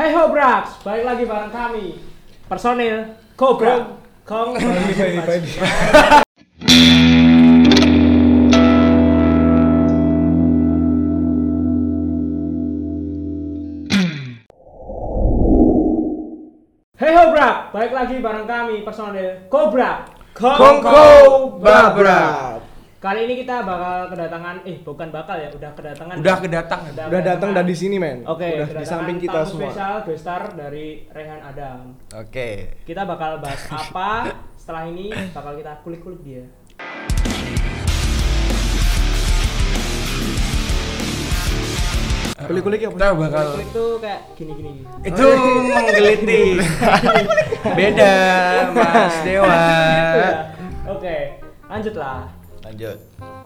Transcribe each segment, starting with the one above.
Hai ho Brax, balik lagi bareng kami personil Cobra. Kong. Baik, baik, baik. Hai ho Brax, balik lagi bareng kami personil Cobra. Kongko Babra. Kali ini kita bakal kedatangan, eh bukan bakal ya, udah kedatangan. Udah kedatang. Udah datang dan di sini, men. Oke, Udah di kedatangan samping kita tamu semua. spesial gestar dari Rehan Adam. Oke. Kita bakal bahas apa setelah ini bakal kita kulik-kulik dia. Kulik-kulik apa? Kita bakal Kulik tuh kayak gini-gini. itu menggeliti. Beda, Mas Dewa. Ya. Oke, lanjutlah. Lanjut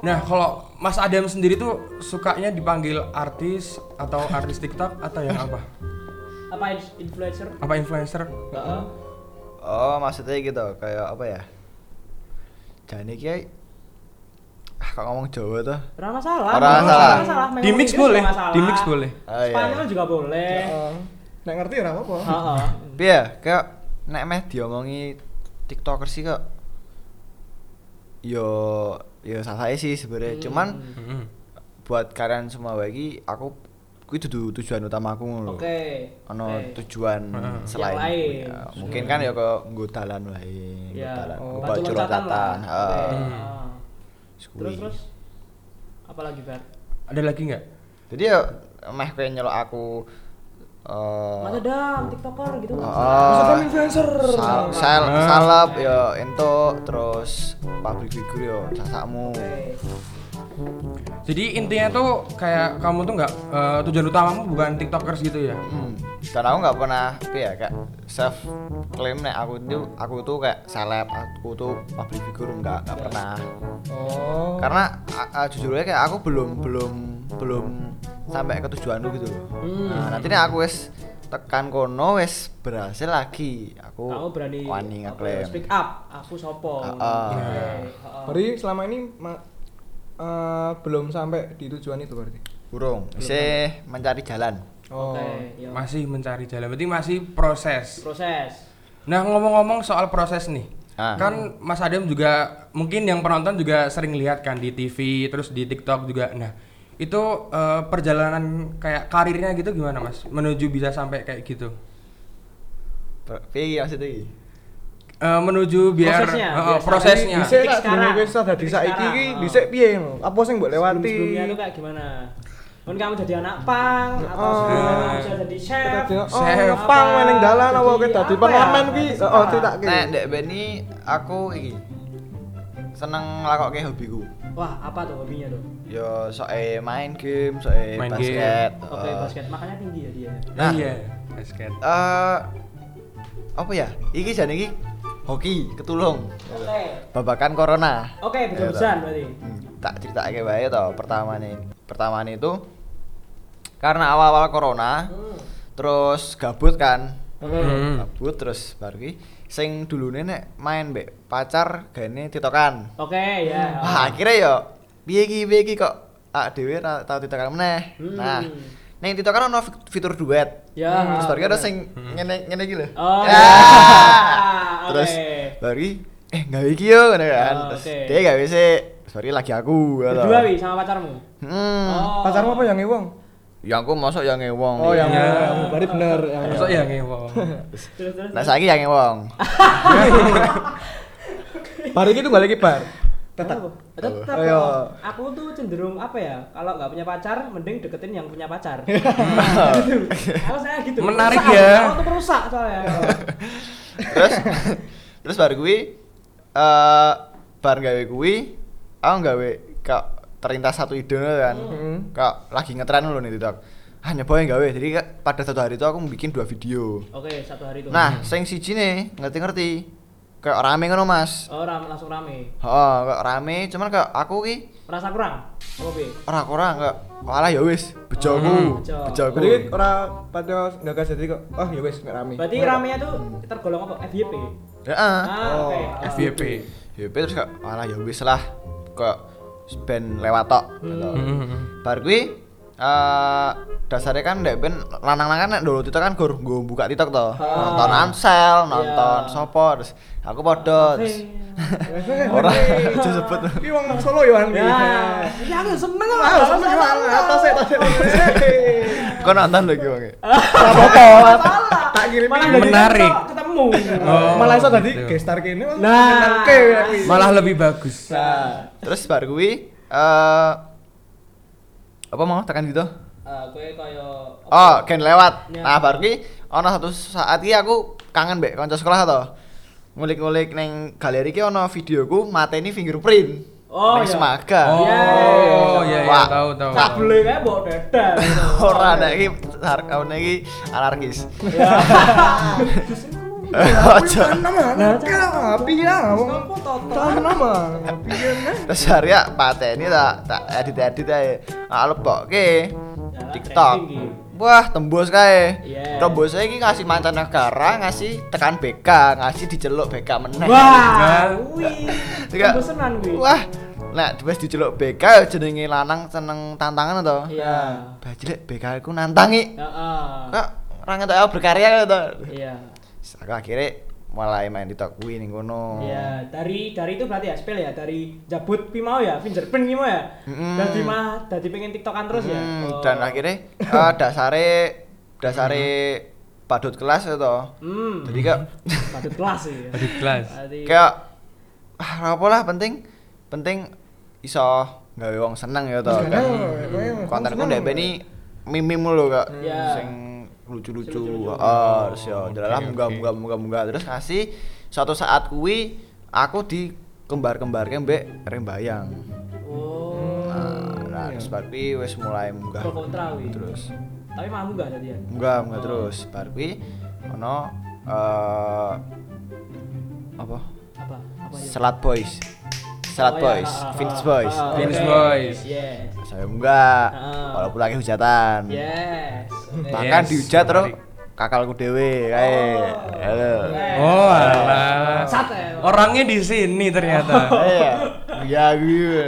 Nah, kalau Mas Adam sendiri tuh sukanya dipanggil artis atau artis TikTok atau yang apa? Apa in- influencer? Apa influencer? Heeh. oh maksudnya gitu kayak apa ya jadi kayak ah kok ngomong Jawa tuh Ora masalah. Ora masalah. masalah. Di mix boleh, di mix boleh. Oh, iya. Spanyol juga boleh. Heeh. Nek ngerti ora apa-apa. Heeh. tapi ya kayak nek meh diomongi tiktoker sih kok yo yo salah sih sebenarnya Hmm. cuman Mm-mm. buat kalian semua lagi aku kuwi dudu tujuan utama aku ngono. Oke. ono Oke. tujuan Heeh. selain Yang lain. ya, mungkin kan ya ke nggo dalan wae nggo Ya, dalan Oh, nggo bantu baju loncatan lah. heeh Hmm. Heeh. Kuwi. Terus terus apa lagi, Bar? Ada lagi nggak? jadi ya meh pengen nyelok aku eh Mas Adam, TikToker gitu. Oh. Maksudnya influencer. Sal, sal, Ah. salep ya ento terus public figure yo sasakmu. Jadi intinya tuh kayak kamu tuh nggak eh, tujuan utamamu bukan tiktokers gitu ya? Hmm. Dan aku nggak pernah ya kayak self claim nek aku tuh aku tuh kayak seleb, aku tuh public figure nggak nggak pernah. Oh. Karena a- a- jujur aja kayak aku belum belum belum sampai ke tujuanku gitu loh. Hmm. Nah, nanti nih aku wes tekan kono wes berhasil lagi. Aku Kamu berani wani ngeklaim. speak up. Aku sopo. Heeh. Oke. Iya. Heeh. Berarti selama ini eh, belum sampai di tujuan itu berarti. Burung, saya mencari jalan. Oh. Oke, ya. Masih mencari jalan, berarti masih proses. proses. Nah ngomong-ngomong soal proses nih, Ah. kan Mas Adam juga mungkin yang penonton juga sering lihat kan di TV terus di TikTok juga. Nah itu eh, perjalanan kayak karirnya gitu gimana Mas? Menuju bisa sampai kayak gitu? Piye maksudnya iki? Eh, menuju biar Prosesnya, biasa. prosesnya. Dhisik Titik tak sekarang. wis dadi Titik saiki sekarang, iki dhisik piye ngono? Apa sing mbok lewati? Sebelum-sebelumnya itu kayak gimana? Kan kamu jadi anak pang atau sebelumnya kamu bisa jadi chef? Oh, Chef. pang meneng dalan apa kowe dadi ya? pengamen ki? Oh, Terserah. critake. Nek ndek Beni aku iki seneng ngelakokke hobiku. Wah, apa tuh hobinya tuh? Yo soe main game, soe Main basket. Oke, eh. basket. Makanya tinggi ya dia. Nah, iya, basket. eh apa ya? Iki jan iki hoki ketulung. Oke. Babakan corona. Oke, Ya, betul-betulan toh. berarti. Hmm, tak ceritake wae to pertama nih. Pertama itu karena awal-awal corona Hmm. terus gabut kan. Hmm. Gabut terus baru ki sing dulune nek main mbek pacar gane titokan. Oke, ya. Wah, akhirnya yo piye iki piye iki kok ak dhewe ra tau titokan meneh. Hmm. Nah, ning titokan ono fit- fitur duet. Ya. Terus baru ki ada sing ngene ngene iki lho. Oh, Ya. ya. Terus ki, eh gawe iki yo ngono kan. Oh, Terus oke. dia gawe sih. Sorry lagi aku. Berdua wi sama pacarmu. Hmm. Oh. Pacarmu apa yang ngewong? Yang aku masuk yang ngewong. Oh, yang Iya. ngewong. Berarti bener yang Masuk ya ngewong. Terus terus. Nah, saiki yang ngewong. Bar iki tunggal iki bar. Tetap. Tetap. Ayo. Aku tuh cenderung apa ya? Kalau nggak punya pacar, mending deketin yang punya pacar. gitu. Kalau saya gitu. Menarik ya. Aku tuh perusak soalnya. terus terus baru kuwi eh bar gawe kuwi aku gawe kak terlintas satu ide kan. Hmm. Kak lagi ngetren lho nih TikTok. Ah nyoba yang gawe. Jadi kak, pada satu hari itu aku bikin dua video. Oke, satu hari itu. Nah, sing siji nih, ngerti-ngerti. Kayak rame ngono, Mas. Oh, ram, langsung rame. Heeh, kayak rame, cuman kayak aku ki Merasa kurang? Bi? ora kurang kayak walah ya wis, bejoku, Hmm, bejo. bejoku. Berarti ora pada gagas jadi kok. Oh, ya wis nggak rame. Berarti ramenya tuh tergolong apa? FYP. Heeh. Ah, Oh, oke. FYP. Ya terus kayak walah ya wis lah. Kayak band lewat tok gitu. Hmm. Hmm. Bar kuwi eh dasarnya kan ndek ben lanang-lanang nek dulu itu kan gur nggo buka TikTok to. Nonton Ansel, nonton Iya. sopo terus aku podo terus ora aja sebut. Ki wong Solo ya Wan. Ya, ya aku seneng kok. Ah, seneng Wan. Atas e, atas e. Kok nonton lho ki wong. Apa-apa. Tak kirim Menarik. Ketemu. Oh, Malah iso dadi gitu. gestar kene. Nah. Ya. Malah lebih bagus. Nah, Terus bar kuwi eh apa mau tekan gitu? eh, kaya Oh, gen lewat. Ya. Nah, bar kuwi ana satu saat iki aku kangen mbek kanca sekolah to. Ngulik-ngulik neng galeri ki ana videoku mateni fingerprint. Oh, Neng iya. Semaga. Oh, Yes. iya iya Wah. tahu tahu. kabel kayak mbok dadah. Ora nek iki sarkane iki anarkis. Terus hari ya pateni tak tak edit-edit ae. Lebokke Ya, TikTok. iki. Wah, tembus kae. Yes. Tembus iki ngasih mancanegara, ngasih tekan BK, ngasih diceluk BK meneh. Wah, wih. Tiga. Bosenan kuwi. Wah, nek wis diceluk BK jenenge lanang seneng tantangan to. Iya. Bajilek BK ku nantangi. Heeh. Kok ora ngetok aku berkarya to. Iya. Aku akhirnya mulai main TikTok kuwi ning kono. Iya, dari dari itu berarti ya spell ya, dari jabut pi mau ya, fingerprint ki mau ya. Mm-mm. Dadi mah dadi pengen TikTokan terus ya. Hmm, Oh. dan akhirnya eh, dasare dasare padut kelas itu hmm. jadi kayak patut kelas sih. ya. Di kelas. Berarti kayak ah apa lah penting penting iso gawe wong seneng ya toh kan seneng. ndek beni mimim lho kak Iya. sing lucu-lucu ah ya Oke, jalalah oke. munggah-munggah munggah-munggah terus ngasih suatu saat kuwi aku di kembar-kembarke mbek Rembayang Oh. nah, nah iya. terus wis mulai munggah kontra terus Tapi mau enggak tadi ya? Enggak, enggak terus. Bar kuwi ono eh apa? Apa? Apa ya? Selat Boys. Selat Oh, iya. Boys, Ah, ah, Vince ah, Boys. ah, Vince oke. Boys. Yes. Saya enggak, Ah. walaupun lagi hujatan. Yes. Bahkan Yes, dihujat terus kakalku dewe kae. Halo. Oh, alah. Sat ya. Orangnya di sini ternyata. Iya. Iya gue.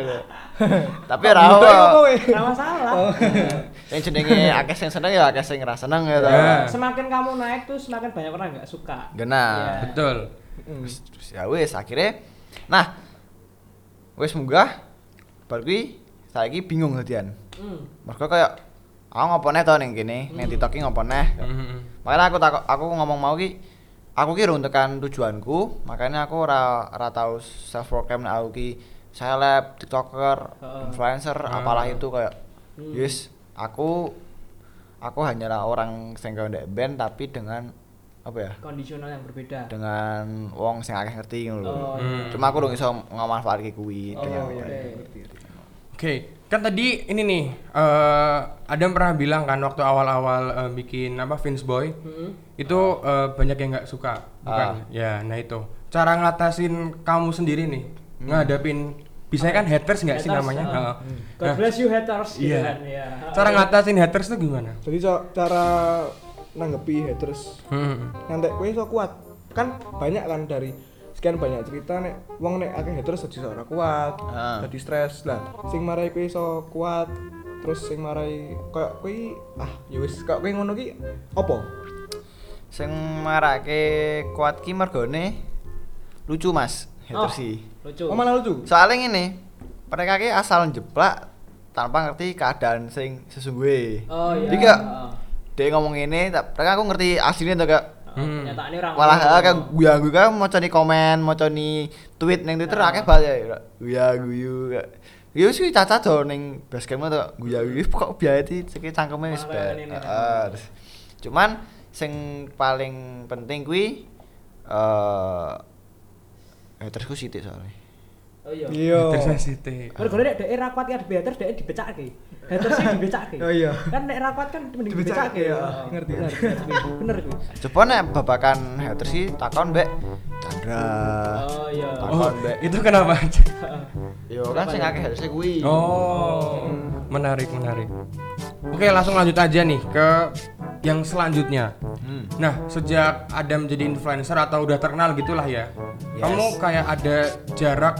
Tapi? Nggak masalah. Yang jenenge akeh sing seneng ya akeh sing ra seneng ya toh. Ya. Semakin kamu naik tuh semakin banyak orang nggak suka. Genah. Iya. Betul. Terus terus ya wis akhirnya nah wis munggah bar kuwi saiki bingung dadian. Hmm. Mergo kayak aku ngopo neh to ning kene, ning TikTok ki ngopo neh. Mhm. Makanya aku takut aku ngomong mau ki aku ki urung tekan tujuanku, makanya aku ora ora tau self proclaim nek aku ki seleb, TikToker, influencer, Ah. apalah itu kayak Hmm. yes, aku aku hanyalah orang sing kaya ndek band tapi dengan apa ya? Kondisional yang berbeda. dengan wong sing akeh ngerti ngono lho. Oh, Hmm. Cuma aku dong iso ngamanfaatke kuwi Oh, dengan iya. Oke, kan tadi ini nih eh Adam pernah bilang kan waktu awal-awal eh, bikin apa Vince Boy Hmm. itu eh, banyak yang nggak suka, bukan? Ya, nah itu cara ngatasin kamu sendiri nih ngadapin biasanya kan haters nggak sih namanya? ah. Heeh. God Nah, bless you haters gitu Iya. kan. Iya. cara ngatasin haters tuh gimana? Jadi so, cara nanggepi haters Hmm. nanti kowe iso kuat. Kan banyak kan dari sekian banyak cerita nek wong nek akeh haters jadi ora kuat, Ah. jadi stres lah. Sing marai kowe iso kuat, terus sing marai koyo kowe ah ya wis kok kowe ngono ki apa? sing marake kuat ki mergone lucu Mas Oh, haters sih. lucu. Oh malah lucu. Soalnya ngene, mereka ki asal jeplak tanpa ngerti keadaan sing sesungguhnya. Oh iya. Jadi kayak Heeh. dia ngomong ini, tak- mereka aku ngerti aslinya tuh kak. Hmm. Kenyataannya orang Malah ah, kayak guya guyu kan mau di komen, mau di tweet neng Twitter Ah. akeh banget ya. Guya guyu kak. Ya sih caca tuh neng basecamp tuh guya guyu kok biaya ti cekik cangkemnya wis. Heeh. Cuman sing paling penting kuwi eh hatersku sithik soalnya. Oh iya. Iya. Haters sensitif. Mergo nek dhek ra kuat ya haters dhek dibecake. Haters sih dibecake. Oh iya. Kan nek ra kuat kan mending Dibecake, dibecake. ya. Oh, Ngerti. Bener, kuwi. Coba nek babakan haters sih takon mbek Chandra. Oh iya. Oh, Takon mbek. itu kenapa? Yo kan sing akeh hatersnya kuwi. Oh, menarik menarik. Oke, langsung lanjut aja nih ke yang selanjutnya. Hmm. Nah, sejak Adam jadi influencer atau udah terkenal gitulah ya, Yes. kamu kayak ada jarak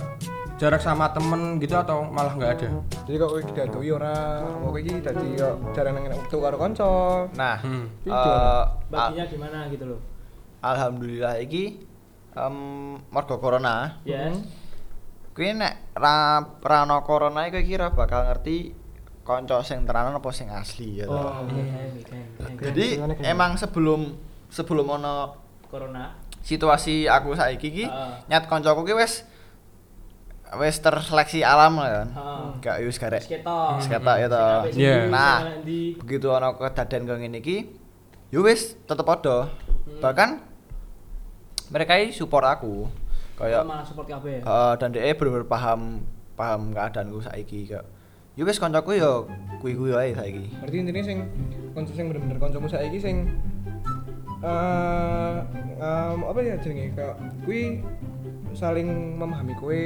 jarak sama temen gitu atau malah nggak ada Jadi kok kowe didadui ora, kok iki dadi kok jarang nang waktu karo kanca. Nah, Hmm. eh, Video. baginya gimana gitu loh alhamdulillah iki em mergo corona. ya Kuwi nek ra ra ono corona iki kowe kira bakal ngerti kanca sing tenanan apa sing asli ya. oh oke. Jadi emang sebelum sebelum ono corona situasi aku saiki iki Heeh. nyat kancaku ki wis wis terseleksi alam lah kan. Gak wis garek. Wis ketok ya apik Iya. Nah, begitu ono kedaden kaya ngene iki yo wis tetep padha. Bahkan mereka ini support aku. Kayak malah support kabeh ya Heeh, dan dia bener-bener paham paham keadaanku saiki kayak yo wis kancaku yo kuwi-kuwi wae saiki. Berarti intinya sing kanca sing bener-bener kancamu saiki sing eh em, apa ya jenenge kayak kuwi saling memahami kowe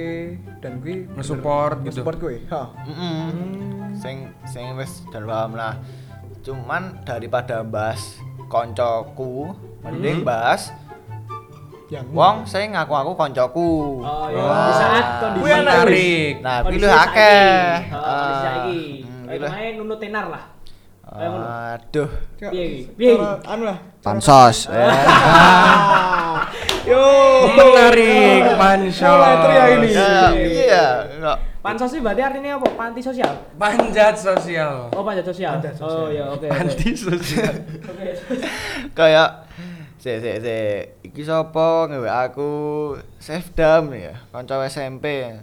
dan kuwi bener- Nge-support gitu. nge-support kowe. Ha. Mm Sing sing wis dan paham lah. Cuman daripada bahas koncoku, mending bahas Yang wong sing ngaku-ngaku koncoku. oh ya Oh. di saat kondisi Kuwi enak, Rik. Nah, kuwi saiki. akeh. Heeh, kondisi Ah, saiki hmm, kayak nunut tenar lah. Aduh. Piye iki? Piye anu lah. Pansos. Yo. menarik pansos Mulai teriak ini. Ya, iya. Enggak. pansos sih berarti artinya apa panti sosial panjat sosial oh panjat sosial Panjat oh sosial. ya oke oke. anti sosial oke Kayak se se se iki sapa ngewe aku Safedam ya, kanca SMP.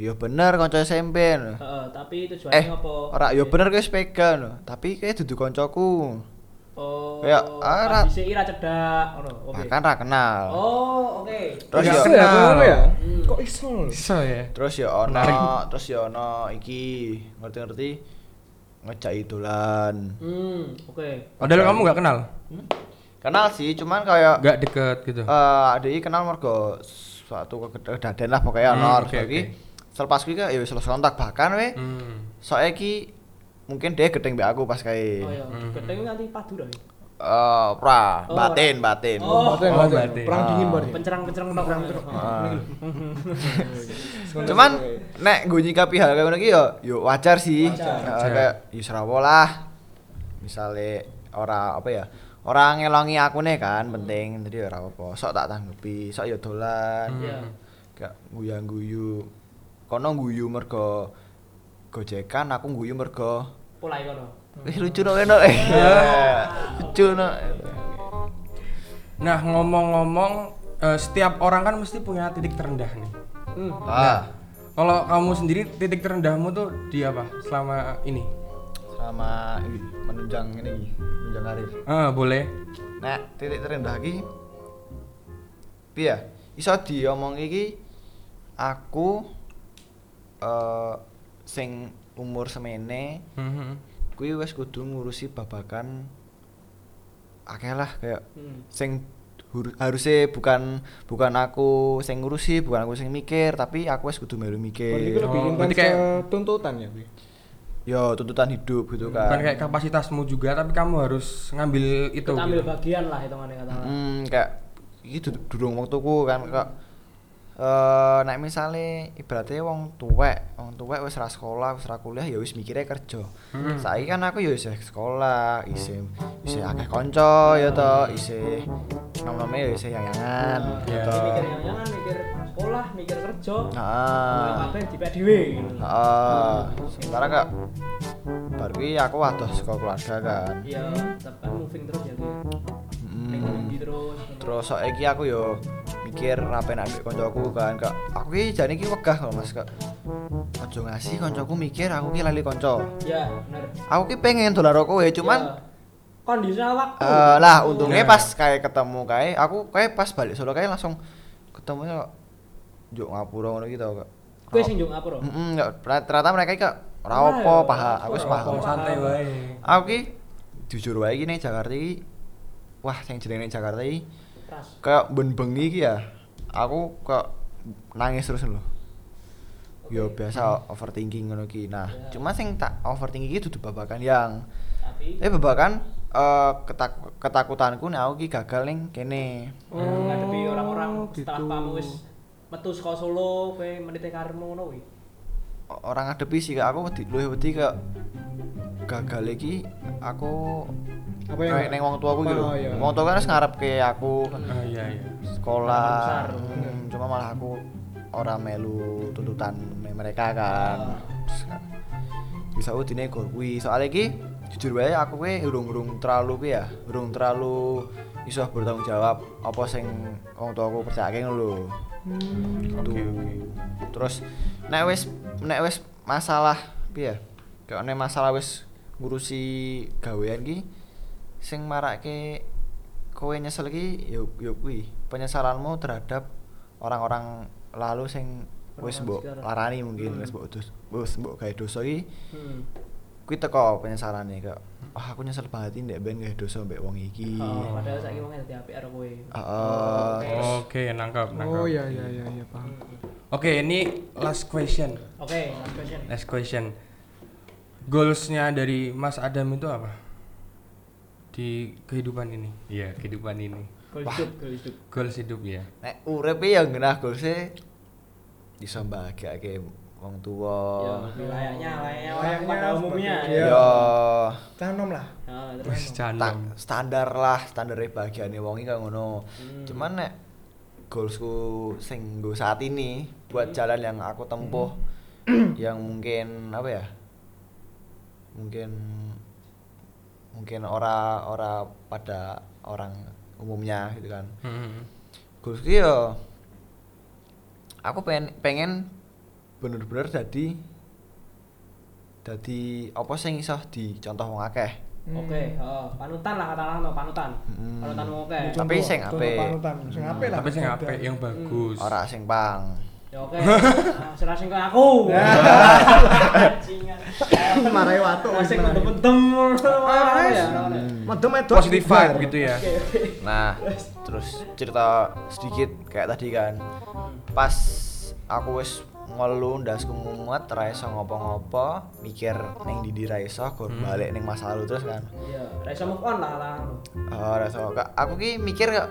Ya bener kanca SMP. Heeh, tapi tujuannya Eh, apa ora ya bener kowe sepega no. Tapi kayak dudu kancaku. Oh Kayak, ah, ra- bisa ira cedak ngono oke Bahkan ra kenal. oh oke Terus Nggak ya Iso ya kenal. ya? Hmm. Kok iso bisa ya terus ya ono, Menarik. terus ya ono iki ngerti-ngerti ngejak idolan. hmm oke padahal kamu nggak kenal Kenal sih, cuman kayak nggak deket gitu Eh, adik kenal mergo suatu kedaden lah pokoknya Hmm, ono terus iki oke. selepas kuwi ya wis kontak bahkan we hmm. soalnya iki mungkin dia gedeng mbak aku pas kayak oh ya Hmm. gedeng nanti padu dah eh pra Oh, batin batin Oh. Batin, Oh, batin. batin. Perang dingin berarti. pencerang pencerang pencerang Ah. cuman nek gue nyikapi hal kayak iki yo yo wajar sih Wajar. Eh, kayak yo serawo lah misale ora apa ya orang ngelongi aku nih kan penting jadi ora apa sok tak tanggepi sok yo dolan Hmm. Iya. gak guyang guyu kono guyu mergo gojekan aku guyu mergo pola kono. Eh lucu no no eh. Lucu no nah ngomong-ngomong eh, setiap orang kan mesti punya titik terendah nih. Hmm. ah. Kalau kamu sendiri titik terendahmu tuh di apa? Selama ini? Sama ini menunjang ini menunjang karir. Ah boleh. Nah titik terendah iki piye iso diomong iki aku eh sing umur semene Mhm. kuwi wis kudu ngurusi babakan akeh lah kayak Hmm. sing harusnya bukan bukan aku sing ngurusi bukan aku sing mikir tapi aku wis kudu melu Berarti itu mikir lebih Oh, berarti ke kayak- tuntutan ya, Bi? yo tuntutan hidup gitu bukan kan kayak kapasitasmu juga tapi kamu harus ngambil itu Ikut ambil gitu. bagian lah hitungannya katakan hmm, kayak iki du- durung waktuku kan kok eh nek misale ibaratnya wong tuwek, wong tuwek wis ra sekolah, wis ra kuliah ya wis mikirnya kerja. Hmm. Saiki kan aku ya isih sekolah, isih isih akeh kanca ya to, isih nom-nome ya isih yayangan Iya. ya to. Mikir yang jangan mikir sekolah mikir kerja Heeh. Mulai kabeh di dhewe Heeh. Sementara kak bar kuwi aku waduh saka keluarga kan. iya tetap kan moving terus ya gitu ning Hmm. terus Terus saiki aku yo mikir apa enak mbek kancaku kan kak. Aku ki jane ki wegah kok Mas kak. Ojo ngasih kancaku mikir aku ki lali kanca. ya bener Aku ki pengen karo kowe cuman Ya, kondisional waktu eh, lah untungnya Nah. pas kayak ketemu kayak aku kayak pas balik Solo kayak langsung ketemunya kok juk ngapura ngono gitu kak. kowe sing njung apa ro Heeh, enggak ternyata mereka ki kak ora Ora apa ya, paham, ora aku wis paham. Santai wae Aku ki jujur wae iki ning Jakarta iki wah sing jenenge Jakarta iki kayak ben bengi iki ya. Aku kok nangis terus lho. Yo Oke. biasa overthinking ngono ki. Nah, Ya. cuma sing tak overthinking iki dudu babakan yang tapi eh babakan eh ketak ketakutanku nek aku ki gagal ning kene. oh, ngadepi orang-orang Oh, setelah gitu. kamu wis metu saka Solo kowe meniti karirmu ngono kuwi. Orang ngadepi sih kak. Aku wedi luwih wedi gagal iki aku Apa kayak neng wong tuaku gitu. Oh, iya. wong tua kan wis ngarep ke aku Oh iya iya. sekolah. Hmm, cuma malah aku orang melu tuntutan me- mereka kan bisa udine gol kuwi. Soalnya iki jujur wae aku kuwi urung-urung terlalu piye ya urung terlalu iso bertanggung jawab apa sing wong tuaku percayake ngono lho Hmm. Tuh. terus nek wis nek wis masalah piye kayak nek masalah wis ngurusi gawean ki sing marake kowe nyesel ki yo yo kuwi penyesalanmu terhadap orang-orang lalu sing wis Orang mbok larani mungkin wis mbok wis mbok gawe dosa ki Hmm. Kuwi teko penyesalane kak ah aku nyesel banget ini ndek ben gawe dosa mbek wong iki Oh, padahal saiki wong dadi apik karo kowe. Heeh. Oke. Nangkap, nangkap. Oh iya iya iya iya paham. Oke, ini last question. Oke, last question. Last question. Goalsnya dari Mas Adam itu apa? Di kehidupan ini. Iya, kehidupan ini. Goal hidup, goal hidup. Goals hidup ya. nek urip ya genah golse iso mbahagiake wong Ya, tuwa layaknya, layaknya orang Layaknya pada umumnya. ya Iya. Canom lah. Ta- canom. standar lah standar bahagiane wong iki kaya ngono Hmm. cuman nek goalsku sing nggo saat ini buat jalan yang aku tempuh yang mungkin apa ya mungkin mungkin ora ora pada orang umumnya gitu kan Hmm. goalsku ya aku pengen pengen bener-bener jadi jadi apa sing iso dicontoh wong akeh Oke, heeh, panutan lah katakanlah no, panutan. Hmm. Panutan wong oke. Contoh. Tapi sing apik. panutan, sing apik lah. Tapi sing apik yang bagus. ora sing pang Ya oke. Nah, serasing ke aku. Ya. Marahi watuk wis Serasing marahi. mendem-mendem. Ya. Medem edok. Positive vibe gitu ya. Oke, oke. Nah, terus cerita sedikit kayak tadi kan. Pas aku wis ngelu ndasku mumet ra iso ngopo-ngopo, mikir ning ndi ra iso, gur Hmm. balik ning masa lalu terus kan. Iya, ra iso move on lah lah. Oh, ra iso. Kak, Aku ki mikir kak,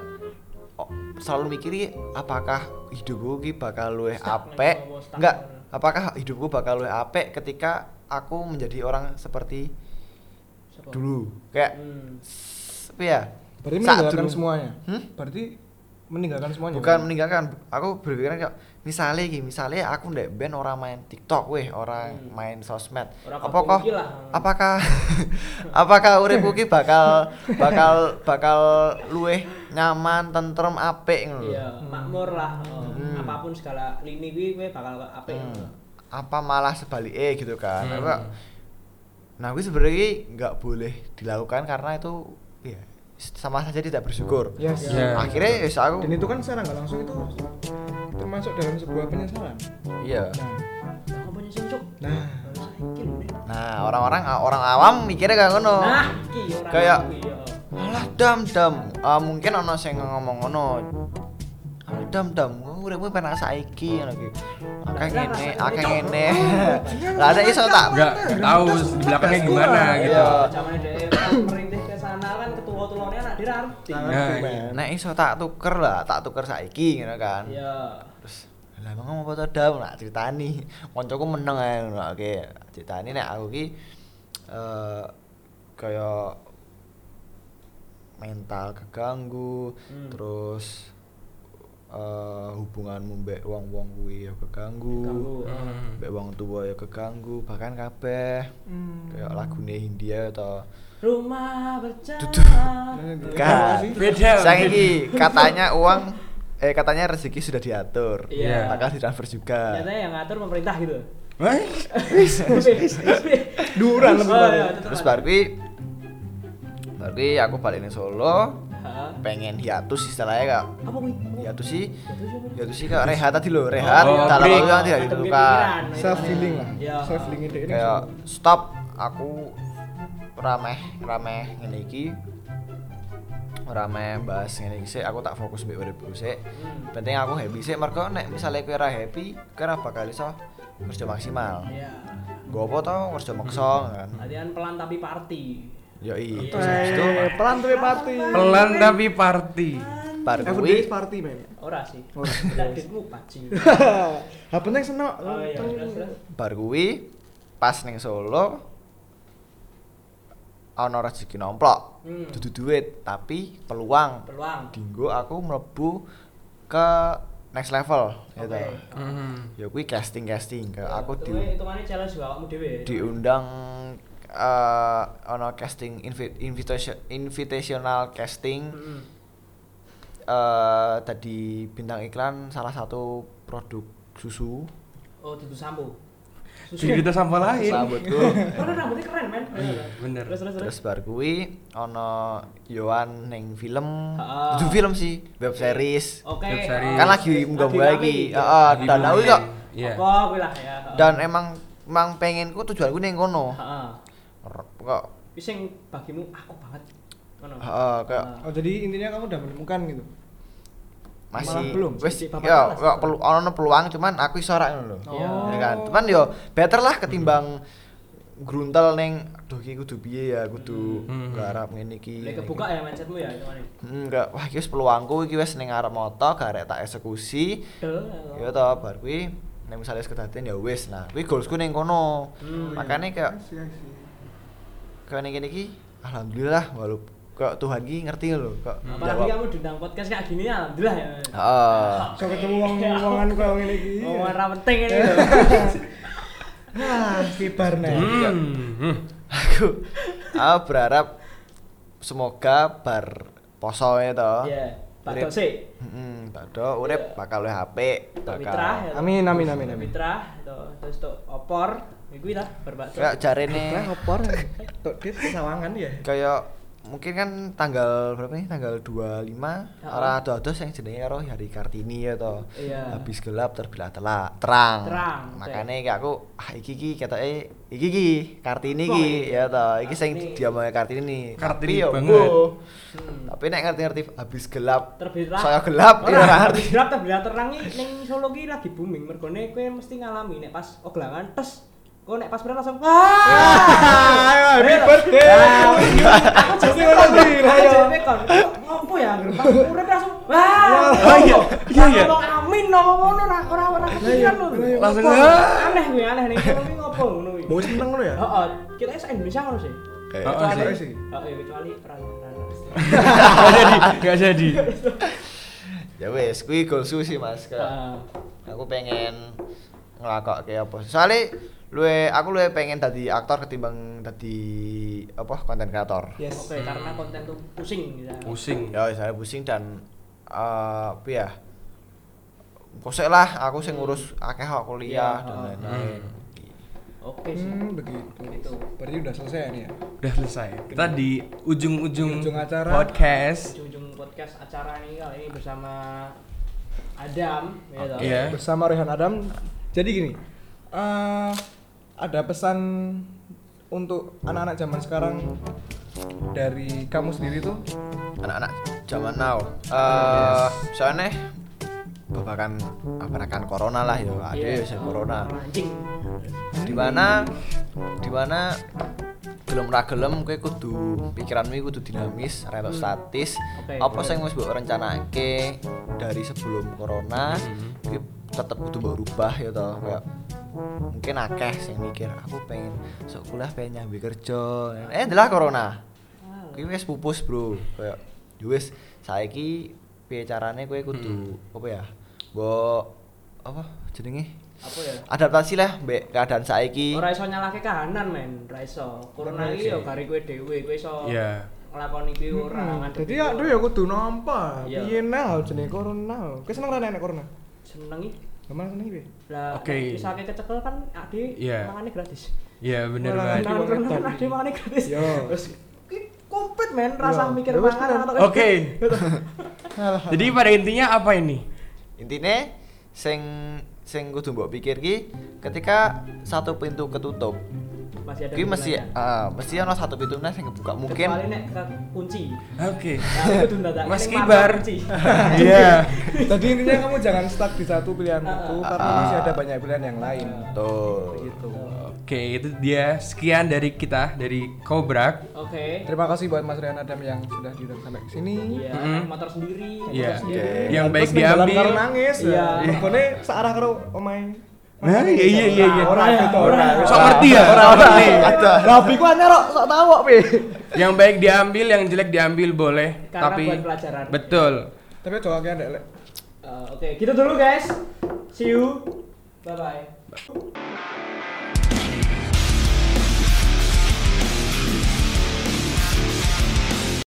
oh, selalu mikir ki apakah hidupku ki bakal luwih apik? Enggak, apakah hidupku bakal luwih apik ketika aku menjadi orang seperti Siapa? dulu? Kayak Hmm. apa ya? Berarti Saat meninggalkan dulu- semuanya. Hmm? Berarti meninggalkan semuanya. bukan meninggalkan aku berpikiran kayak misalnya gini misalnya aku ndek band orang main TikTok weh orang Hmm. main sosmed Ora apakah apakah apakah uripku ki bakal bakal bakal luweh nyaman tentrem apik ngono. Iya, makmur lah. Oh, Hmm. Apa pun segala lini kuwi kowe bakal apik. Hmm. apa malah sebaliknya gitu kan Hmm. Apa- nah gue sebenarnya nggak boleh dilakukan karena itu ya sama saja tidak bersyukur Yes. Ya. akhirnya ya aku Dan itu kan secara nggak langsung itu termasuk dalam sebuah penyesalan. iya Nah, Apa nyesel cuk? nah nah orang-orang orang awam mikirnya kayak ngono Nah, Kayak- ya. Alah dam dam. Ah mungkin ono sing ngomong ngono. Alah dam dam, uripmu penak saiki ngono iki. Akeh ngene, akeh ngene. Lah ada iso tak Enggak tahu di belakangnya gimana gitu. Nah, Ya, Ben. iya. nek iso tak tuker lah, tak tuker saiki ngono kan. Iya. Terus lah emang ngomong apa dam nak ceritani. Koncoku meneng ae ngono. Oke, ceritani nek aku ki eh kaya mental keganggu, Hmm. terus eh hubunganmu mbek wong-wong kuwi ya keganggu. Ganggu. Hmm. Mbek wong tua ya keganggu, bahkan kabeh Hmm. kayak lagune Hindia atau Rumah berjalan. Kan. Beda. Saiki katanya uang eh katanya rezeki sudah diatur. Iya. Maka ditransfer juga. Ternyata yang ngatur pemerintah gitu. Wah, Duran lebih Oh, Terus baru baru aku balik ning Solo, pengen hiatus istilahnya kak. Apa kuwi? Hiatus sih, Hiatus sih kak rehat tadi loh, rehat Oh, dalam break. waktu yang tidak ditentukan. Self healing lah. Iya. Self healing itu ini. Kayak stop, aku rameh rameh ngene iki. Rameh bahas ngene iki sik, aku tak fokus mbek uripku sik. Hmm. Penting aku happy sih, mergo nek misalnya kowe ora happy, kowe ora bakal iso kerja maksimal. Iya. Gue apa tau kerja maksa kan. Latihan pelan tapi party. Yoi, Iya. terus habis itu Eh, pelan ya pati. pelan tapi party. Every kuwi day party men. Ora sih. Ora. Tidak ditemu bajing. Ha penting senok. Oh iya, bar kuwi pas ning Solo ana rezeki nomplok. Hmm. Dudu duit, tapi peluang. Peluang. Dinggo aku mlebu ke next level gitu. Oke. Mhm. Ya kuwi casting-casting ke aku di Itu hitungannya challenge juga awakmu dhewe. diundang eh ono casting invi- invitation invitational casting Heeh. eh tadi bintang iklan salah satu produk susu Oh, dudu sampo. Jadi kita sampah lain. sambutku Karena rambutnya keren, men. Iya, bener. Terus terus terus. terus bar kuwi ono Yohan ning film Ah. itu film sih web series Oke. Web series. kan lagi munggah-munggah lagi heeh Lagi dan aku kok Iya. Apa kuwi lah ya. dan emang emang pengenku tujuanku ning kono heeh. Kok sing bagimu aku banget. Ngono. heeh kayak Ah. Oh jadi intinya kamu udah menemukan gitu. Masih Malah belum, papan ya kok perlu ono peluang cuman aku iso ora ngono lho Iya. ya kan cuman yo better lah ketimbang gruntel ning aduh iki kudu piye ya kudu Hmm. garap ngene iki Lek kebuka ya mindsetmu ya hitungannya. Hmm, enggak wah iki wis peluangku iki wis ning arep moto garek tak eksekusi Del. ya to bar kuwi nek wis kedaden ya wis nah kuwi goalsku ning kono Hmm. makanya kayak Iya sih. kayak ning kene iki alhamdulillah walaupun kok Tuhan ki ngerti lho kok Apalagi kamu diundang podcast kayak gini alhamdulillah ya. Heeh. So ketemu wong-wongan koyo ngene iki. Oh, ora penting ini lho. Nah, kibar nih. Hmm. hmm. aku aku berharap semoga bar poso ya toh Iya, Pak Urip- Dose. Heeh, Bado urip bakal luwih apik, Tok bakal. Mitra ya. Amin, amin, amin, amin. Mitra, terus tok opor, iku lah berbakso. Kayak jarene opor. Tok dit sawangan ya. kayak mungkin kan tanggal berapa nih? Tanggal 25 Ya. ora ado-ado sing jenenge karo Hari Kartini ya toh. Iya. Habis gelap terbilah telak, terang. Terang, Makanya kayak aku ah iki iki ketoke iki iki Kartini iki ya toh. Iki sing diomongke Kartini nih. Kartini Tapi yo, banget. boh. Hmm. Tapi nek ngerti-ngerti habis gelap Terbit terang. saya gelap Ora, ya ora ngerti. gelap terbit terang iki ning Solo ki lagi booming. Mergone kowe mesti ngalami nek pas oglangan tes Kok nek pas langsung wah. Happy birthday. Aku Jadi lah, Aku jadi. Ngopo ya urip langsung wah. Oh, iya. Iya, iya. Amin no ngono ora ora ora kepikiran lho. iya. Langsung, ah. aneh kuwi aneh nih. Ngono kuwi ngopo ngono kuwi. Mau seneng ngono ya? Heeh, kita se Indonesia ngono sih. Eh, Oh, Kecuali sih. sih. Heeh, kecuali perang Gak jadi, gak jadi. Ya wes, kuwi goalsu sih Mas. Heeh. aku pengen ngelakok kayak apa soalnya luwe aku luwe pengen tadi aktor ketimbang tadi apa konten kreator Yes. Oke, karena konten tuh pusing gitu. Pusing. ya saya pusing dan eh apa ya kosek lah aku sing ngurus akeh kok kuliah Iya, dan oh. lain-lain Oke sih. Hmm, begitu. Gitu. Berarti udah selesai nih ya? Udah selesai. Kita di ujung-ujung Ujung acara. podcast. Ujung-ujung podcast acara ini kali ini bersama Adam, ya toh? Iya. Bersama Rehan Adam. Jadi gini, eh ada pesan untuk anak-anak zaman sekarang dari kamu sendiri tuh? Anak-anak zaman now. Eh soalnya babakan abrakan corona lah ya. Ada Iya. ya corona. Anjing. di mana di mana gelem ra gelem kowe kudu pikiranmu iku kudu dinamis ra entuk statis. Oke. apa sing wis mbok rencanake dari sebelum corona? Iki tetep kudu mbok rubah ya toh kayak mungkin akeh sing mikir aku pengen sok kuliah pengen nyambi kerja eh adalah corona kuwi wis pupus bro kayak ya wis saiki piye carane kowe kudu apa ya mbok apa jenenge Apa ya? adaptasi lah mbek keadaan saiki Ora iso nyalahke kahanan men, ora iso. Corona iki yo gare kowe dhewe, kowe iso Iya. nglakoni kuwi ora Hmm, ora. ya kudu nampa. Iya. Piye nah jenenge corona. Kowe seneng ra nek corona? Seneng iki. Gimana seneng piye? Lah, Oke. bisa kecekel kan ade Iya. mangane gratis. Iya bener Malah banget. nanti Nah, wong kan edan. ade mangane gratis. Yo. Terus iki komplit men, rasa Iya. mikir Ya mangan bener. atau Oke. Jadi pada intinya apa ini? intine sing sing kudu mbok pikir ki ketika satu pintu ketutup masih ada mesti pintu ah, mesti ana satu pintunya sing kebuka mungkin kecuali nek kunci Oke. nah Mas Kibar. Iya. Jadi intinya kamu jangan stuck di satu pilihan itu Ah, karena ah. masih ada banyak pilihan yang lain. tuh. Gitu. Oke, itu dia sekian dari kita dari Kobrak. oke Terima kasih buat Mas Rian Adam yang sudah diundang sampai ke sini. iya Mm-mm. naik motor sendiri Iya. motor sendiri. Oke. Yang baik diambil. karo nangis. Iya. Mergone searah karo omahe. Nah, iya iya iya iya. Ora gitu, ora. Sok ngerti ya? Ora ora. Rabi ku anyar kok sok tahu kok, Pi. Yang baik diambil, yang jelek diambil boleh, Karena tapi buat pelajaran. betul. Tapi coba kayak ada lek. Eh, oke gitu dulu guys see you bye bye